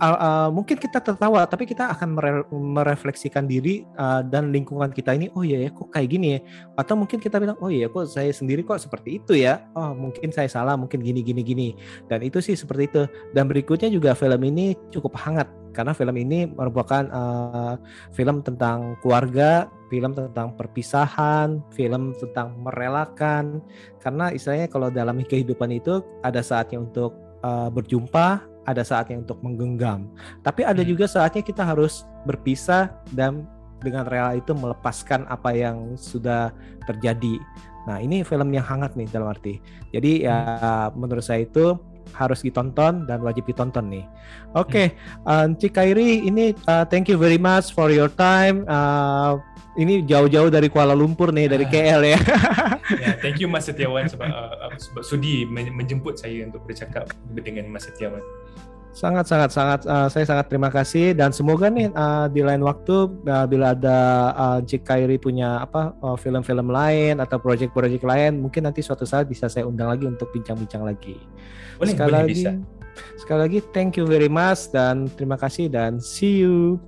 Speaker 1: uh, uh, mungkin kita tertawa tapi kita akan mere- merefleksikan diri uh, dan lingkungan kita ini oh iya ya kok kayak gini ya? Atau mungkin kita bilang oh iya kok saya sendiri kok seperti itu ya? Oh mungkin saya salah mungkin gini gini gini. Dan itu sih seperti itu. Dan berikutnya juga film ini cukup hangat karena film ini merupakan uh, film tentang keluarga film tentang perpisahan film tentang merelakan. Karena istilahnya kalau dalam kehidupan itu ada saatnya untuk uh, berjumpa ada saatnya untuk menggenggam tapi ada
Speaker 5: Hmm.
Speaker 1: juga saatnya kita harus berpisah dan dengan rela itu melepaskan apa yang sudah terjadi. Nah, ini film yang hangat nih dalam arti. Jadi ya menurut saya itu harus ditonton dan wajib ditonton nih. Oke, okay. Cik Kairi ini uh, thank you very much for your time. Uh, ini jauh-jauh dari Kuala Lumpur nih dari KL ya.
Speaker 5: ya thank you Mas Setiawan sebab, uh, sebab sudi menjemput saya untuk bercakap dengan Mas Setiawan.
Speaker 1: Sangat sangat sangat uh, saya sangat terima kasih dan semoga nih uh, di lain waktu uh, bila ada uh, Cik Kairi punya apa uh, film-film lain atau proyek-proyek lain mungkin nanti suatu saat bisa saya undang lagi untuk bincang-bincang lagi.
Speaker 5: Boleh, sekali boleh, lagi bisa.
Speaker 1: sekali lagi thank you very much dan terima kasih dan see you.